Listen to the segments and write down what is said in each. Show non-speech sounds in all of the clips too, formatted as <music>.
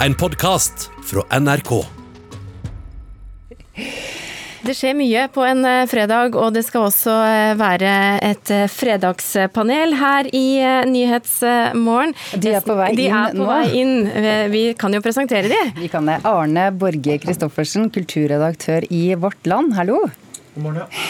En podkast fra NRK. Det skjer mye på en eh, fredag, og det skal også eh, være et eh, fredagspanel her i Nyhetsmorgen. De er på vei de inn er på nå. Vei inn. Vi kan jo presentere de. Vi kan det. Arne Borge Christoffersen, kulturredaktør i Vårt Land, hallo. God morgen.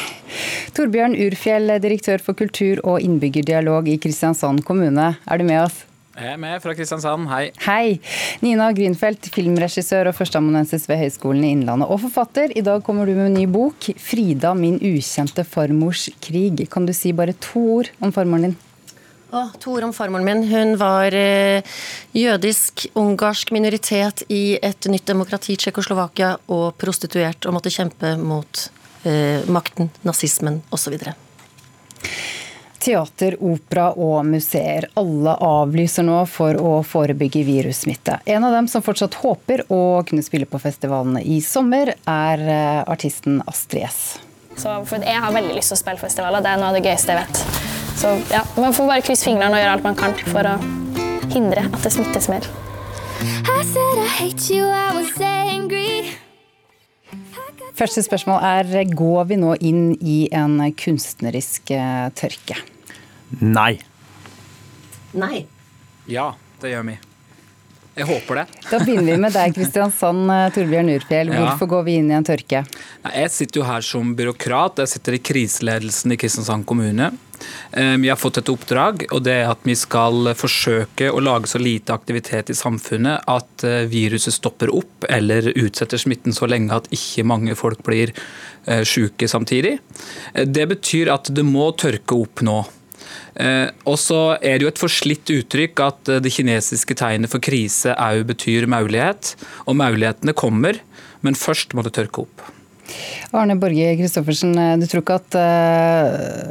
Torbjørn Urfjell, direktør for kultur og innbyggerdialog i Kristiansand kommune. Er du med oss? Jeg er med fra Kristiansand, hei. Hei. Nina Grünfeldt, filmregissør og førsteamanuensis ved Høgskolen i Innlandet og forfatter. I dag kommer du med en ny bok, 'Frida min ukjente farmors krig'. Kan du si bare to ord om farmoren din? Å, to ord om farmoren min. Hun var eh, jødisk, ungarsk minoritet i et nytt demokrati, Tsjekkoslovakia, og prostituert og måtte kjempe mot eh, makten, nazismen osv. Teater, opera og museer. Alle avlyser nå for å forebygge virussmitte. En av dem som fortsatt håper å kunne spille på festivalene i sommer, er eh, artisten Astrid S. Så for jeg har veldig lyst til å spille festivaler, det er noe av det gøyeste jeg vet. Så ja, Man får bare krysse fingrene og gjøre alt man kan for å hindre at det smittes mer. I said I hate you, I was angry. Første spørsmål er går vi nå inn i en kunstnerisk eh, tørke? Nei. Nei. Ja, det gjør vi. Jeg håper det. Da begynner vi med deg, Kristiansand. eh, Torbjørn Urfjell. Ja. Hvorfor går vi inn i en tørke? Jeg sitter jo her som byråkrat. Jeg sitter i kriseledelsen i Kristiansand kommune. Eh, Vi har fått et oppdrag, og det er at vi skal forsøke å lage så lite aktivitet i samfunnet at eh, viruset stopper opp eller utsetter smitten så lenge at ikke mange folk blir eh, syke samtidig. Det betyr at det må tørke opp nå. Eh, og så er det jo et forslitt uttrykk at eh, det kinesiske tegnet for krise òg betyr maulighet. Og maulighetene kommer, men først må det tørke opp. Arne Borge Christoffersen, eh, du tror ikke at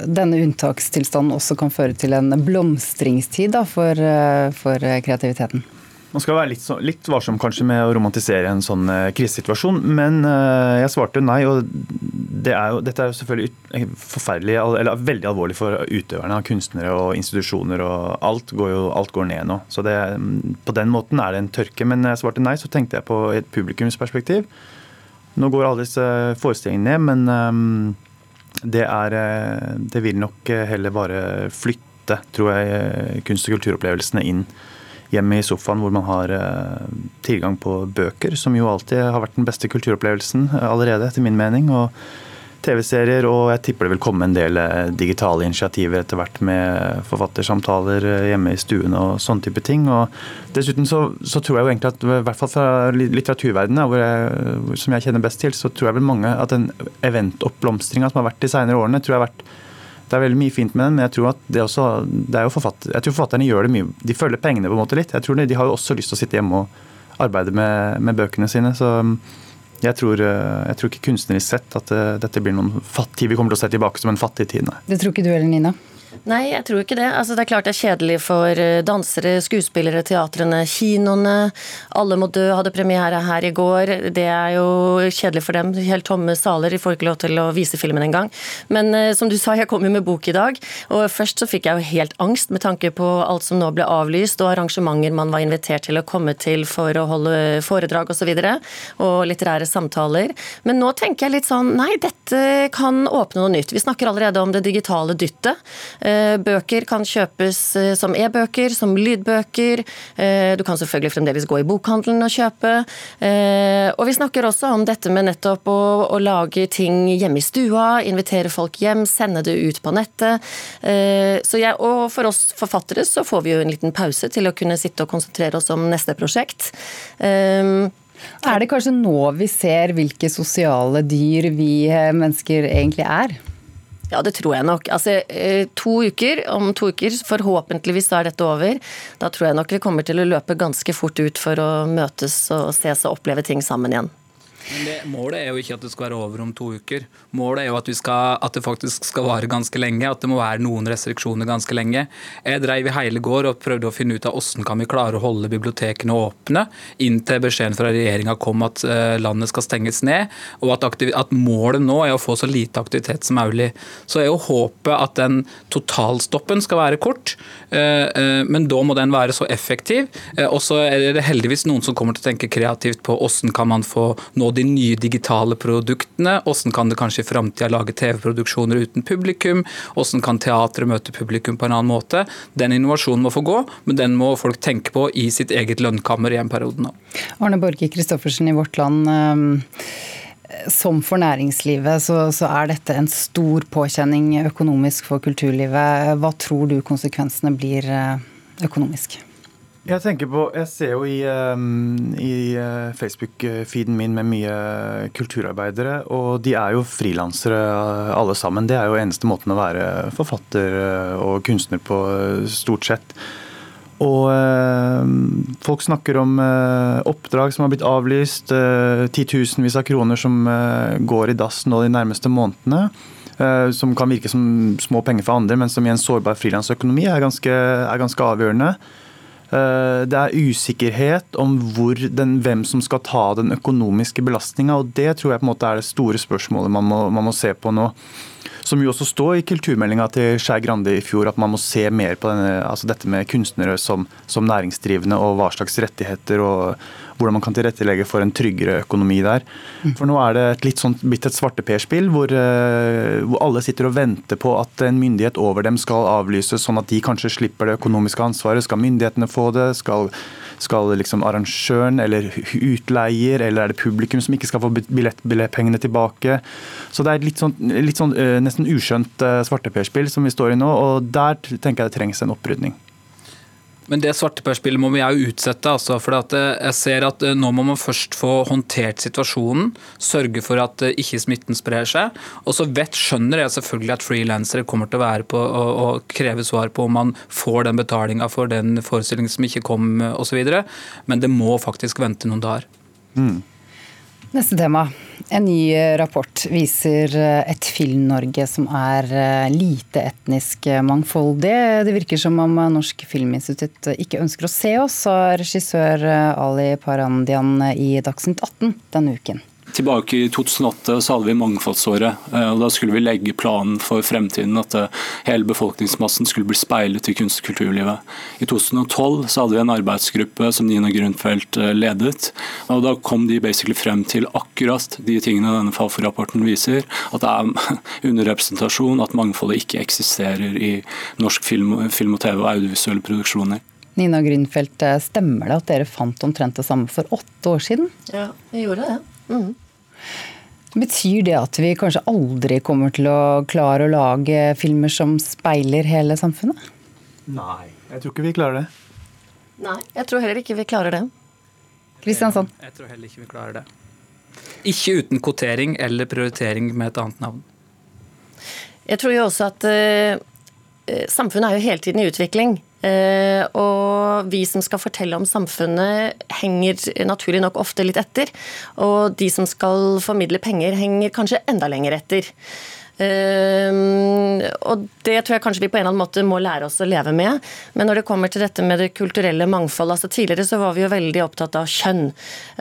denne unntakstilstanden også kan føre til en blomstringstid for, for kreativiteten? Man skal være litt, så, litt varsom kanskje med å romantisere en sånn uh, krisesituasjon, men uh, jeg svarte nei. og det er jo, Dette er jo selvfølgelig ut- forferdelig, eller veldig alvorlig for utøverne, kunstnere og institusjoner. og Alt går jo alt går ned nå. Så det, På den måten er det en tørke. Men jeg svarte nei, så tenkte jeg på et publikumsperspektiv. Nå går alle disse forestillingene ned, men um, det, er, eh, det vil nok eh, heller bare flytte, tror jeg, eh, kunst- og kulturopplevelsene inn hjemme i sofaen hvor man har eh, tilgang på bøker, som jo alltid har vært den beste kulturopplevelsen eh, allerede, etter min mening. og TV-serier, og jeg tipper det vil komme en del eh, digitale initiativer etter hvert med forfattersamtaler hjemme i stuen og sånne type ting. og Dessuten så, så tror jeg jo egentlig at, i hvert fall fra litteraturverdenen, jeg, som jeg kjenner best til, så tror jeg vel mange at den eventoppblomstringa som har vært de senere årene, tror jeg har vært det er veldig mye fint med den, men jeg tror at det også, det er jo forfatter, jeg tror forfatterne gjør det mye De følger pengene på en måte litt. Jeg tror de, de har jo også lyst til å sitte hjemme og arbeide med, med bøkene sine. Så um, jeg tror, eh, jeg tror ikke kunstnerisk sett at eh, dette blir noen fattig Vi kommer til å se tilbake som en fattig tid, nei. Det tror ikke du heller, Nina? Nei, jeg tror ikke det. Altså, det er klart det er kjedelig for eh, dansere, skuespillere, teatrene, kinoene. Alle må dø hadde premiere her i går. Det er jo kjedelig for dem. Helt tomme saler. De får ikke lov til å vise filmen engang. Men eh, som du sa, jeg kom jo med bok i dag. Og først så fikk jeg jo helt angst med tanke på alt som nå ble avlyst, og arrangementer man var invitert til å komme til for å holde foredrag osv. Og, så videre, og litterære samtaler. Men nå tenker jeg litt sånn Nei, dette kan åpne noe nytt. Vi snakker allerede om det digitale dyttet. Eh, Bøker kan kjøpes eh, som e-bøker, som lydbøker. Eh, Du kan selvfølgelig fremdeles gå i bokhandelen og kjøpe. Og vi snakker også om dette med nettopp å, å lage ting hjemme i stua, invitere folk hjem, sende det ut på nettet. Jeg, og for oss forfattere så får vi jo en liten pause til å kunne sitte og konsentrere oss om neste prosjekt. Er det kanskje nå vi ser hvilke sosiale dyr vi mennesker egentlig er? Ja, det tror jeg nok. Altså, eh, to uker, Om to uker, forhåpentligvis da er dette over. Da tror jeg nok vi kommer til å løpe ganske fort ut for å møtes og ses og oppleve ting sammen igjen. Men det, målet er jo ikke at det skal være over om to uker. Målet er jo at, skal, at, det faktisk skal vare ganske lenge, at det må være noen restriksjoner ganske lenge. Jeg drev i hele går og prøvde å finne ut av hvordan kan vi klare å holde bibliotekene åpne, inntil beskjeden fra regjeringa kom at uh, landet skal stenges ned, og at, at, målet nå er å få så lite aktivitet som mulig. Så er jo håpet at den totalstoppen skal være kort, uh, uh, men da må den være så effektiv. og så er det heldigvis noen som kommer til å tenke kreativt på hvordan kan man få nå de nye digitale produktene? Hvordan kan det kanskje i framtida lage TV-produksjoner uten publikum? Hvordan kan teatret møte publikum på en annen måte? Den innovasjonen må få gå, men den må folk tenke på i sitt eget lønnkammer i en periode nå. Arne Borge Christoffersen i Vårt Land. Ehm, som for næringslivet så, så, er dette en stor påkjenning økonomisk for kulturlivet. Hva tror du konsekvensene blir eh, økonomisk? Jeg tenker på, jeg ser jo i, um, i uh, Facebook-feeden min med mye kulturarbeidere, og de er jo frilansere uh, alle sammen. Det er jo eneste måten å være forfatter uh, og kunstner på, stort sett. Og folk snakker om oppdrag som har blitt avlyst, titusenvis av kroner som går i dass nå de nærmeste månedene. Som kan virke som små penger for andre, men som i en sårbar frilansøkonomi er, er ganske avgjørende. Eh, det er usikkerhet om den, hvem som skal ta den økonomiske belastninga. Det tror jeg på en måte er det store spørsmålet man må, man må se på nå. Som jo også står i kulturmeldinga til Skei Grande i fjor, at man må se mer på denne, altså dette med kunstnere som, som næringsdrivende og hva slags rettigheter og hvordan man kan tilrettelegge for en tryggere økonomi der. For nå er det et litt sånn blitt et svarteperspill, hvor, eh, hvor alle sitter og venter på at en myndighet over dem skal avlyses, sånn at de kanskje slipper det økonomiske ansvaret. Skal myndighetene få det? Skal, skal liksom arrangøren eller utleier, eller er det publikum som ikke skal få billett, billettpengene tilbake? Så det er litt sånn, litt sånn eh, nesten uskjønt eh, svarteperspill som vi står i nå, og der tenker jeg det trengs en opprydning. Men det svarteperspillet må vi jo utsette. Altså, for eh, jeg ser at eh, Nå må man først få håndtert situasjonen, sørge for at eh, ikke smitten sprer seg. Og så vet, skjønner jeg selvfølgelig at frilansere kommer til å være på og, kreve svar på om man får den betalinga for den forestillingen som ikke kom osv. Men det må faktisk vente noen dager. Mm. Neste tema. En ny rapport viser et Film-Norge som er eh, lite etnisk mangfoldig. Det virker som om Norsk Filminstitutt ikke ønsker å se oss, sa regissør Ali Parandian i Dagsnytt 18 denne uken. Tilbake i 2008 så hadde vi mangfoldsåret. Eh, og Da skulle vi legge planen for fremtiden, at eh, hele befolkningsmassen skulle bli speilet i kunst- og kulturlivet. I 2012 så hadde vi en arbeidsgruppe som Nina Grundfeldt eh, ledet. og Da kom de basically frem til akkurat de tingene denne Fafo-rapporten viser. At det er <laughs> underrepresentasjon, at mangfoldet ikke eksisterer i norsk film, film og TV og audiovisuelle produksjoner. Nina Grünfeldt, stemmer det at dere fant omtrent det samme for åtte år siden? Ja, vi gjorde det. Mm. Betyr det at vi kanskje aldri kommer til å klare å lage filmer som speiler hele samfunnet? Nei, jeg tror ikke vi klarer det. Nei, jeg tror heller ikke vi klarer det. Kristiansand? Jeg tror heller ikke vi klarer det. Ikke uten kvotering eller prioritering med et annet navn. Jeg tror jo også at uh, samfunnet er jo hele tiden i utvikling. Eh, og vi som skal fortelle om samfunnet, henger naturlig nok ofte litt etter. Og de som skal formidle penger, henger kanskje enda lenger etter. Uh, og det tror jeg kanskje vi på en eller annen måte må lære oss å leve med. Men når det kommer til dette med det kulturelle mangfoldet altså Tidligere så var vi jo veldig opptatt av kjønn.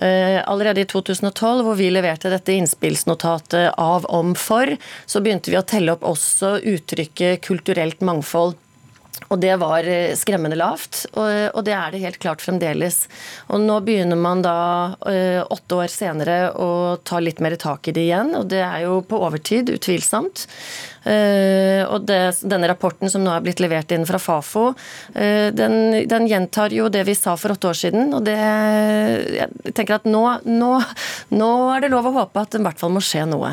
Uh, allerede i 2012, hvor vi leverte dette innspillsnotatet av om for, så begynte vi å telle opp også uttrykket kulturelt mangfold. Og det var eh, skremmende lavt, og det er det helt klart fremdeles. Og nå begynner man da, eh, åtte år senere, å ta litt mer tak i det igjen, og det er jo på overtid, utvilsomt. Eh, og det, denne rapporten som nå er blitt levert inn fra Fafo, den, den, gjentar jo det vi sa for åtte år siden. Og det Jeg tenker at nå, nå, nå er det lov å håpe at det i hvert fall må skje noe.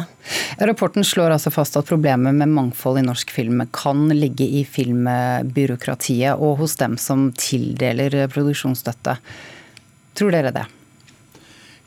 Rapporten slår altså fast at problemet med mangfold i norsk film kan ligge i filmbyråkratiet og hos dem som tildeler produksjonsstøtte. Tror dere det?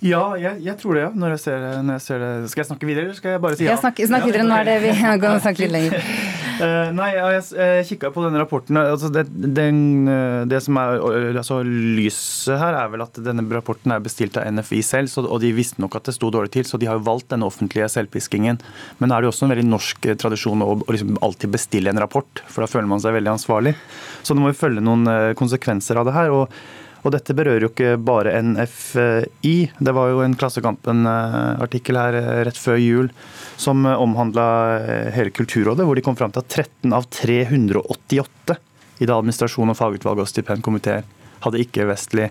Ja, jeg, jeg, tror det, ja. Når jeg, ser, når jeg, ser, det. Skal jeg snakke videre, eller skal jeg bare si ja? Snakk, snakk videre, nå er det vi kan snakke litt lenger. <laughs> Eh, nei, jeg, jeg kikka på denne rapporten. Altså det, den, eh, det, som er altså lyset her, er vel at denne rapporten er bestilt av NFI selv. Så, og de visste nok at det sto dårlig til, så de har jo valgt denne offentlige selvpiskingen. Men er det jo også en veldig norsk eh, tradisjon å, å liksom alltid bestille en rapport, for da føler man seg veldig ansvarlig. Så det må jo følge noen konsekvenser av det her. og og dette berører jo ikke bare NFI. Det var jo en Klassekampen-artikkel her eh, rett før jul som eh, omhandla eh, hele Kulturrådet, hvor de kom fram til at 13 av 388 i det administrasjon og fagutvalg og stipendkomiteer hadde ikke-vestlig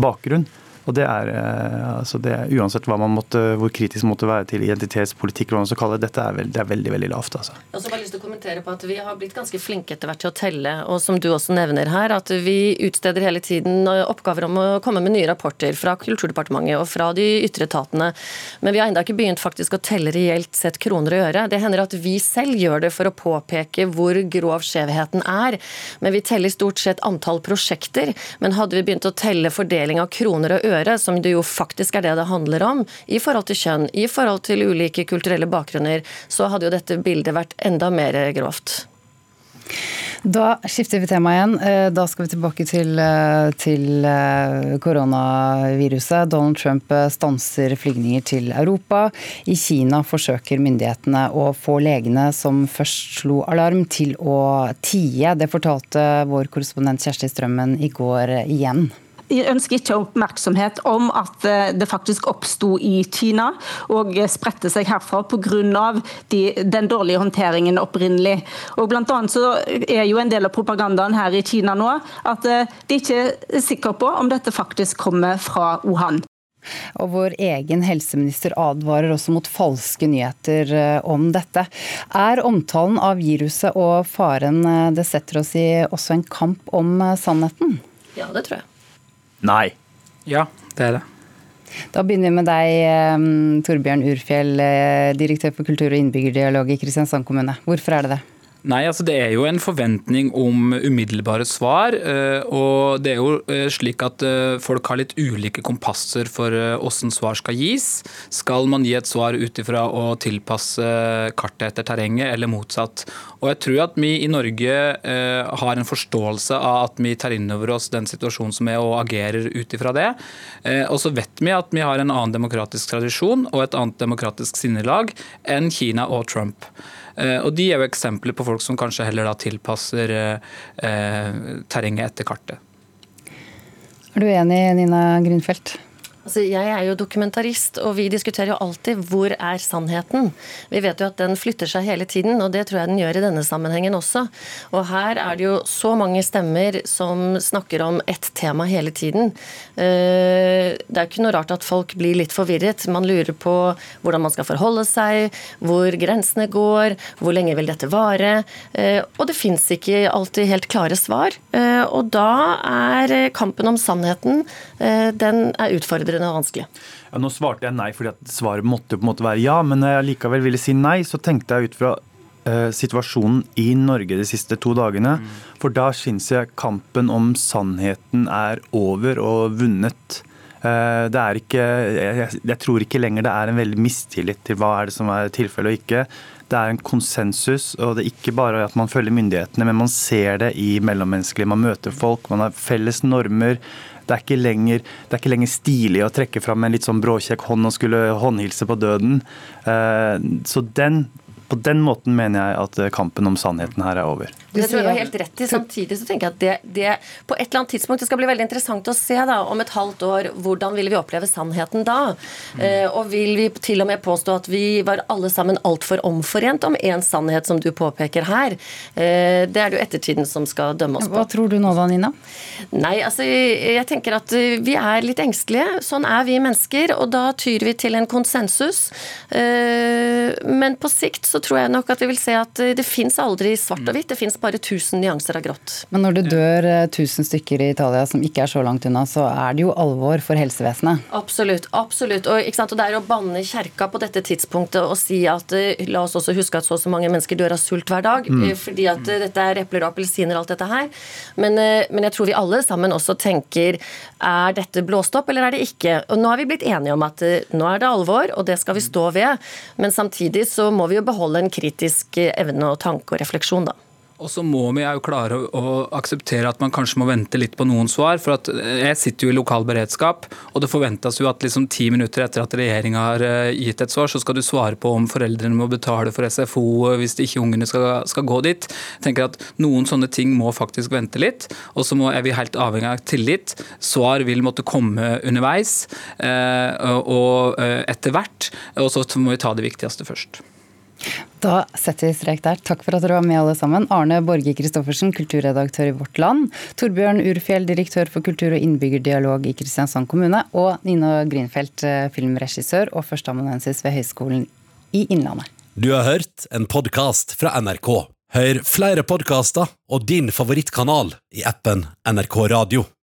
bakgrunn. Og det er, eh, altså det Uansett måtte, hvor kritisk man måtte være til identitetspolitikk, eller hva man skal kalle det, dette er, veld, det er veldig veldig lavt. altså. Jeg har bare lyst til å kommentere på at Vi har blitt ganske flinke etter hvert til å telle, og som du også nevner her, at vi utsteder hele tiden eh, oppgaver om å komme med nye rapporter fra Kulturdepartementet og fra de ytre etatene. Men vi har ennå ikke begynt faktisk å telle reelt sett kroner og øre. Det hender at vi selv gjør det for å påpeke hvor grov skjevheten er. Men vi teller stort sett antall prosjekter. Men hadde vi begynt å telle fordeling av kroner og øre, gjøre, som det jo faktisk er det det handler om, i forhold til kjønn, i forhold til ulike kulturelle bakgrunner, så hadde jo dette bildet vært enda mer grovt. Da skifter vi tema igjen. Eh, da skal vi tilbake til, eh, til eh, koronaviruset. Donald Trump stanser flygninger til Europa. I Kina forsøker myndighetene å få legene som først slo alarm, til å tie. Det fortalte vår korrespondent Kjersti Strømmen i går igjen ønsker ikke oppmerksomhet om at eh, det faktisk oppsto i Kina og spredte seg herfra pga. De, den dårlige håndteringen opprinnelig. Og blant annet så er jo en del av propagandaen her i Kina nå at eh, de ikke er sikre på om dette faktisk kommer fra Wuhan. Og vår egen helseminister advarer også mot falske nyheter eh, om dette. Er omtalen av viruset og faren det setter oss i også en kamp om sannheten? Ja, det tror jeg. Nei. Ja, det er det. Da begynner vi med deg, Torbjørn Urfjell, eh, direktør for kultur- og innbyggerdialog i Kristiansand kommune. Hvorfor er det det? Nei, altså Det er jo en forventning om umiddelbare svar. Eh, og det er jo eh, slik at folk har litt ulike kompasser for hvordan svar skal gis. Skal man gi et svar ut ifra å tilpasse kartet etter terrenget, eller motsatt? Og jeg tror at vi i Norge har en forståelse av at vi tar inn over oss den situasjonen som er, og agerer ut ifra det. Og så vet vi at vi har en annen demokratisk tradisjon og et annet demokratisk sinnelag enn Kina og Trump. Eh, og De er jo eksempler på folk som kanskje heller da tilpasser eh, terrenget etter kartet. Er du enig, Nina Grünfeldt? Altså, jeg er jo dokumentarist, og vi diskuterer jo alltid hvor er sannheten. Vi vet jo at den flytter seg hele tiden, og det tror jeg den gjør i denne sammenhengen også. Og her er det jo så mange stemmer som snakker om ett tema hele tiden. Eh, det er ikke noe rart at folk blir litt forvirret. Man lurer på hvordan man skal forholde seg, hvor grensene går, hvor lenge vil dette vare? Eh, og det fins ikke alltid helt klare svar. Eh, og da er kampen om sannheten, den er utfordrende utfordrende og vanskelig? Ja, nå svarte jeg nei fordi at svaret måtte på en måte være ja, men når jeg likevel ville si nei, så tenkte jeg ut fra uh, situasjonen i Norge de siste to dagene. Mm. For da syns jeg kampen om sannheten er over og vunnet. Uh, det er ikke, jeg, jeg, tror ikke lenger det er en veldig mistillit til hva er det som er tilfellet og ikke. Det er en konsensus, og det er ikke bare at man følger myndighetene, men man ser det i mellommenneskelig. Man møter folk, man har felles normer. Det er, lenger, det er ikke lenger, stilig å trekke fram en litt sånn bråkjekk hånd og skulle håndhilse på døden. Eh, så den på den måten mener jeg at eh, kampen om sannheten her er over. Det tror jeg du har helt rett i. Samtidig så tenker jeg at det, det, på et eller annet tidspunkt det skal bli veldig interessant å se da, om et halvt år hvordan vil vi oppleve sannheten da. Mm. Eh, og vil vi til og med påstå at vi var alle sammen altfor omforent om én sannhet, som du påpeker her. Eh, det er det jo ettertiden som skal dømme oss på. Hva tror du nå da, Nina? Nei, altså jeg tenker at vi er litt engstelige. Sånn er vi mennesker, og da tyr vi til en konsensus. Eh, men på sikt så tror jeg nok at vi vil se at det fins aldri svart og hvitt, det fins bare tusen nyanser av grått. Men når det dør eh, tusen stykker i Italia som ikke er så langt unna, så er det jo alvor for helsevesenet? Absolutt. absolutt. Og, og det er å banne kjerka på dette tidspunktet og si at eh, la oss også huske at så og så mange mennesker dør av sult hver dag, mm. fordi at dette er epler og appelsiner og alt dette her. Men, men jeg tror vi alle sammen også tenker er dette blåst opp, eller er det ikke? Og nå er vi blitt enige om at nå er det alvor, og det skal vi stå ved. Men samtidig så må vi jo beholde beholde en kritisk evne og tanke og refleksjon, da. Og så må vi jo klare å, akseptere at man kanskje må vente litt på noen svar. for at Jeg sitter jo i lokal beredskap, og det forventes jo at liksom ti minutter etter at regjeringa har eh, gitt et svar, så skal du svare på om foreldrene må betale for SFO hvis ikke ungene skal, skal gå dit. Jeg tenker at Noen sånne ting må faktisk vente litt. Og så er vi helt avhengig av tillit. Svar vil måtte komme underveis eh, og eh, etter hvert. Og så må vi ta det viktigste først. Da setter vi strek der. Takk for at dere var med alle sammen. Arne Borge Christoffersen, kulturredaktør i Vårt Land. Torbjørn Urfjell, direktør for kultur- og innbyggerdialog i Kristiansand kommune. Og Nina Grinfeldt, eh, filmregissør og førsteamanuensis ved Høgskolen i Innlandet. Du har hørt en podkast fra NRK. Hør flere podkaster og din favorittkanal i appen NRK Radio.